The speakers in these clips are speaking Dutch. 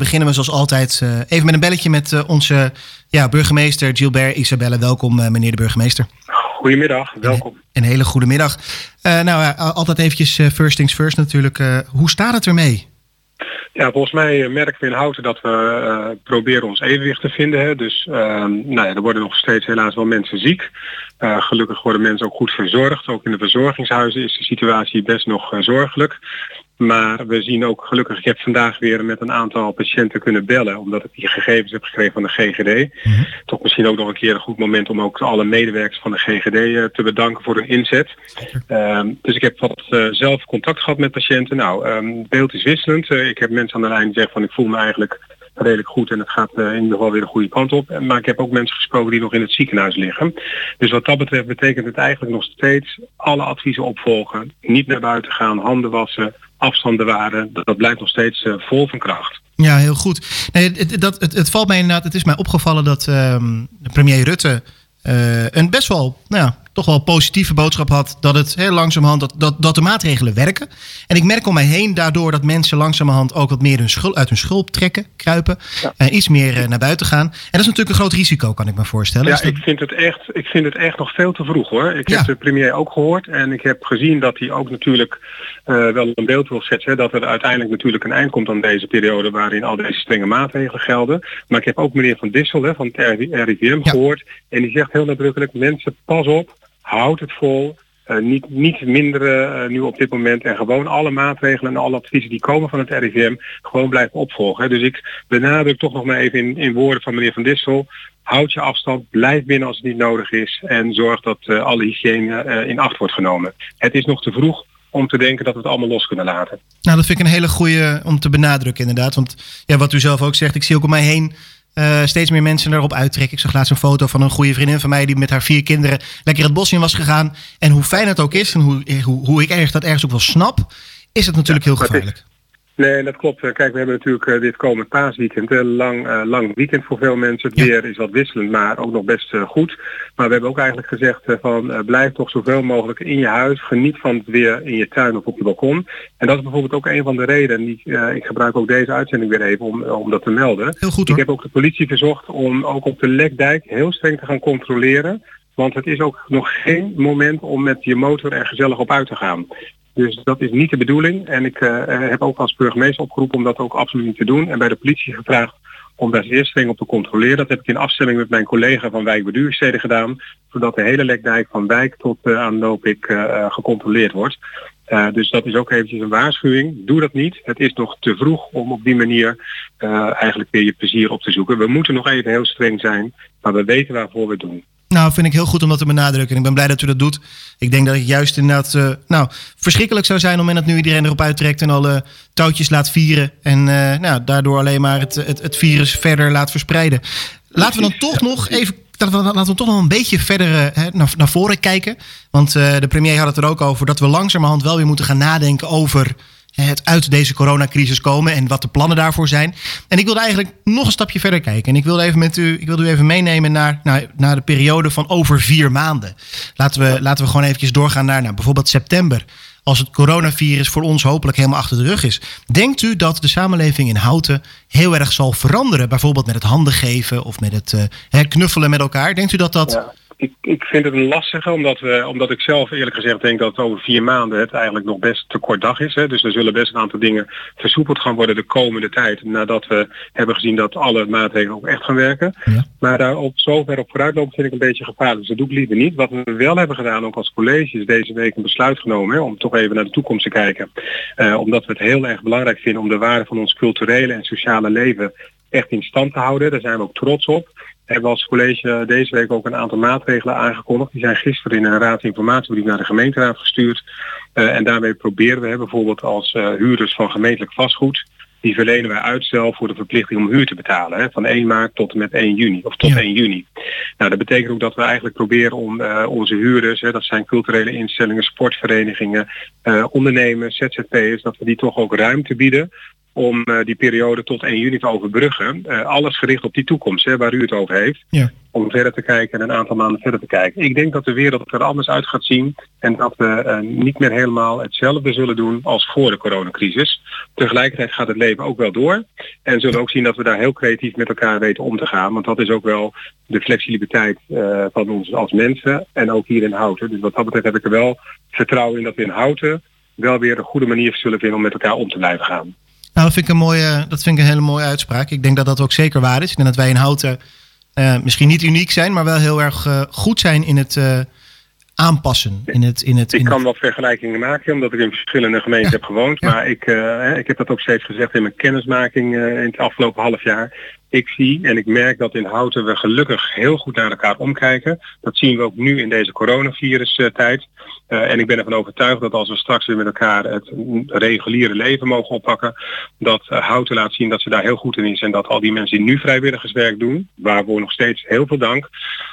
beginnen we zoals altijd uh, even met een belletje met uh, onze ja, burgemeester Gilbert Isabelle. Welkom uh, meneer de burgemeester. Goedemiddag, welkom. Een, een hele goede middag. nou, altijd eventjes first things first natuurlijk. hoe staat het ermee? Ja, volgens mij merken we in Houten dat we proberen ons evenwicht te vinden. Hè. Dus ehm, nou ja, er worden nog steeds helaas wel mensen ziek. gelukkig worden mensen ook goed verzorgd. Ook in de verzorgingshuizen is de situatie best nog zorgelijk. Maar we zien ook gelukkig, ik heb vandaag weer met een aantal patiënten kunnen bellen, omdat ik die gegevens heb gekregen van de GGD. Mhm. Toch misschien ook nog een keer een goed moment om ook alle medewerkers van de GGD eh, te bedanken voor hun inzet. Um, dus ik heb wat uh, zelf contact gehad met patiënten. Nou, um, het beeld is wisselend. Uh, ik heb mensen aan de lijn die zeggen van ik voel me eigenlijk redelijk goed en het gaat in ieder geval weer de goede kant op. Maar ik heb ook mensen gesproken die nog in het ziekenhuis liggen. Dus wat dat betreft betekent het eigenlijk nog steeds alle adviezen opvolgen. Niet naar buiten gaan, handen wassen, afstand bewaren, dat, dat blijft nog steeds uh, vol van kracht. Ja, heel goed. Nee, het, dat, het, het, valt mij inderdaad, het is mij opgevallen dat uh, premier Rutte uh, een best wel nou ja, toch wel positieve boodschap had dat het heel langzamerhand dat, dat, dat de maatregelen werken. En ik merk om mij heen daardoor dat mensen langzamerhand ook wat meer hun schul, uit hun schulp trekken, kruipen. En iets meer uh, naar buiten gaan. En dat is natuurlijk een groot risico, kan ik me voorstellen. Ja, ik, vind het echt, ik vind het echt nog veel te vroeg hoor. Ik heb de premier ook gehoord en ik heb gezien dat hij ook natuurlijk uh, wel een beeld wil schetsen. Dat er uiteindelijk natuurlijk een eind komt aan deze periode waarin al deze strenge maatregelen gelden. Maar ik heb ook meneer Van Dissel hè, van het RIVM gehoord. En die zegt heel nadrukkelijk, mensen pas op houd het vol. Uh, niet, niet minderen uh, nu op dit moment en gewoon alle maatregelen en alle adviezen die komen van het RIVM gewoon blijven opvolgen. Dus ik benadruk toch nog maar even in, in woorden van meneer Van Dissel. Houd je afstand, blijf binnen als het niet nodig is en zorg dat uh, alle hygiëne in acht wordt genomen. Het is nog te vroeg om te denken dat we het allemaal los kunnen laten. Nou, dat vind ik een hele goede om te benadrukken inderdaad. Want ja, wat u zelf ook zegt, ik zie ook om mij heen uh, steeds meer mensen erop uittrekken. Ik zag laatst een foto van een goede vriendin van mij die met haar vier kinderen lekker het bos in was gegaan. En hoe fijn het ook is en hoe, hoe, hoe ik ergens dat ergens ook wel snap, is het natuurlijk heel gevaarlijk. Nee, dat klopt. Eh, kijk, we hebben natuurlijk uh, dit komend paasweekend. Een lang, uh, lang weekend voor veel mensen. Het weer is wat wisselend, maar ook nog best goed. Maar we hebben ook eigenlijk gezegd van blijf toch zoveel mogelijk in je huis. Geniet van het weer in je tuin of op je balkon. En dat is bijvoorbeeld ook een van de redenen. Die, ik gebruik ook deze uitzending weer even om, om dat te melden. Heel goed, ik heb ook de politie verzocht om ook op de Lekdijk heel streng te gaan controleren. Want het is ook nog geen moment om met je motor er gezellig op uit te gaan. Dus dat is niet de bedoeling. En ik uh, heb ook als burgemeester opgeroepen om dat ook absoluut niet te doen. En bij de politie gevraagd om daar eerst streng op te controleren. Dat heb ik in afstemming met mijn collega van Wijk Beduursteden gedaan. Zodat de hele lekdijk van Wijk tot uh, aan Loopik uh, gecontroleerd wordt. Dus dat is ook eventjes een waarschuwing. Doe dat niet. Het is nog te vroeg om op die manier eigenlijk weer je plezier op te zoeken. We moeten nog even heel streng zijn, maar we weten waarvoor we het doen. Nou, vind ik heel goed om dat te benadrukken. En ik ben blij dat u dat doet. Ik denk dat het juist inderdaad uh, nou, verschrikkelijk zou zijn om dat nu iedereen erop uittrekt en alle touwtjes laat vieren. En uh, nou, daardoor alleen maar het, het, het virus verder laat verspreiden. Laten we dan toch nog even laten we toch nog een beetje verder naar, naar voren kijken. Want de premier had het er ook over dat we langzamerhand wel weer moeten gaan nadenken over het uit deze coronacrisis komen en wat de plannen daarvoor zijn. En ik wilde eigenlijk nog een stapje verder kijken. En ik wilde even met u, ik wilde u even meenemen naar, naar, naar de periode van over vier maanden. Laten we, laten we gewoon eventjes doorgaan naar nou, bijvoorbeeld september. Als het coronavirus voor ons hopelijk helemaal achter de rug is. Denkt u dat de samenleving in Houten heel erg zal veranderen? Bijvoorbeeld met het handen geven of met het uh, knuffelen met elkaar. Denkt u dat dat... ik, ik vind het een lastige, omdat, we, omdat ik zelf eerlijk gezegd denk dat over vier maanden het eigenlijk nog best te kort dag is. Hè. Dus er zullen best een aantal dingen versoepeld gaan worden de komende tijd, nadat we hebben gezien dat alle maatregelen ook echt gaan werken. Ja. Maar daar op zover op vooruitlopen vind ik een beetje gevaarlijk. Dus dat doe ik liever niet. Wat we wel hebben gedaan, ook als college, is deze week een besluit genomen hè, om toch even naar de toekomst te kijken. Uh, omdat we het heel erg belangrijk vinden om de waarde van ons culturele en sociale leven echt in stand te houden. Daar zijn we ook trots op hebben als college deze week ook een aantal maatregelen aangekondigd. Die zijn gisteren in een raadsinformatiebrief naar de gemeenteraad gestuurd. Uh, en daarmee proberen we bijvoorbeeld als uh, huurders van gemeentelijk vastgoed die verlenen wij uitstel voor de verplichting om huur te betalen. Hè, van 1 maart tot en met 1 juni. Of tot ja. 1 juni. Nou, dat betekent ook dat we eigenlijk proberen om uh, onze huurders, hè, dat zijn culturele instellingen, sportverenigingen, uh, ondernemers, ZZP'ers, dat we die toch ook ruimte bieden om die periode tot 1 juni te overbruggen. alles gericht op die toekomst, hè, waar u het over heeft. Ja. Om verder te kijken en een aantal maanden verder te kijken. Ik denk dat de wereld er anders uit gaat zien en dat we niet meer helemaal hetzelfde zullen doen als voor de coronacrisis. Tegelijkertijd gaat het leven ook wel door. En zullen ook zien dat we daar heel creatief met elkaar weten om te gaan. Want dat is ook wel de flexibiliteit van ons als mensen en ook hier in Houten. Dus wat dat betreft heb ik er wel vertrouwen in dat we in Houten wel weer een goede manier zullen vinden om met elkaar om te blijven gaan. Nou, dat vind ik een mooie, dat vind ik een hele mooie uitspraak. Ik denk dat dat ook zeker waar is. Ik denk dat wij in Houten uh, misschien niet uniek zijn, maar wel heel erg uh, goed zijn in het uh, aanpassen. In het, in het, ik in kan het... wel vergelijkingen maken, omdat ik in verschillende gemeenten ja. heb gewoond. Ja. Maar ik, ik heb dat ook steeds gezegd in mijn kennismaking in het afgelopen half jaar ik zie en ik merk dat in Houten we gelukkig heel goed naar elkaar omkijken. Dat zien we ook nu in deze coronavirus tijd. Uh, en ik ben ervan overtuigd dat als we straks weer met elkaar het reguliere leven mogen oppakken, dat uh, Houten laat zien dat ze daar heel goed in is. En dat al die mensen die nu vrijwilligerswerk doen, waarvoor nog steeds heel veel dank,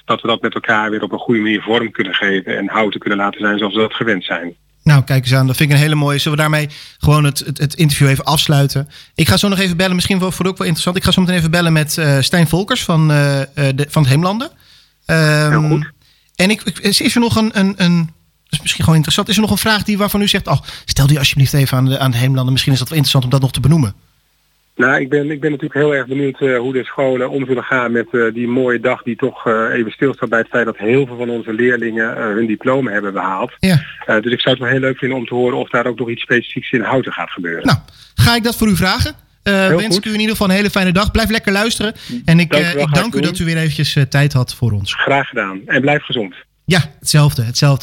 dat we dat met elkaar weer op een goede manier vorm kunnen geven en Houten kunnen laten zijn zoals we dat gewend zijn. Nou, kijk eens aan. Dat vind ik een hele mooie. Zullen we daarmee gewoon het, het, het, interview even afsluiten? Ik ga zo nog even bellen. Misschien voor ook wel interessant. Ik ga zo meteen even bellen met uh, Stijn Volkers van, de, van het Heemlanden. Um, Heel goed. En ik, is, is er nog een, een, een... Is misschien gewoon interessant. Is er nog een vraag die waarvan u zegt... Oh, stel die alsjeblieft even aan de, aan de Heemlanden. Misschien is dat wel interessant om dat nog te benoemen. Nou, ik ben, ik ben natuurlijk heel erg benieuwd uh, hoe de scholen om zullen gaan met uh, die mooie dag die toch uh, even stilstaat bij het feit dat heel veel van onze leerlingen hun diploma hebben behaald. Ja. dus ik zou het wel heel leuk vinden om te horen of daar ook nog iets specifieks in houten gaat gebeuren. Nou, ga ik dat voor u vragen. wens goed. ik u in ieder geval een hele fijne dag. Blijf lekker luisteren. En ik Dank u wel, ik dank u dat u weer eventjes tijd had voor ons. Graag gedaan. En blijf gezond. Ja, hetzelfde. hetzelfde.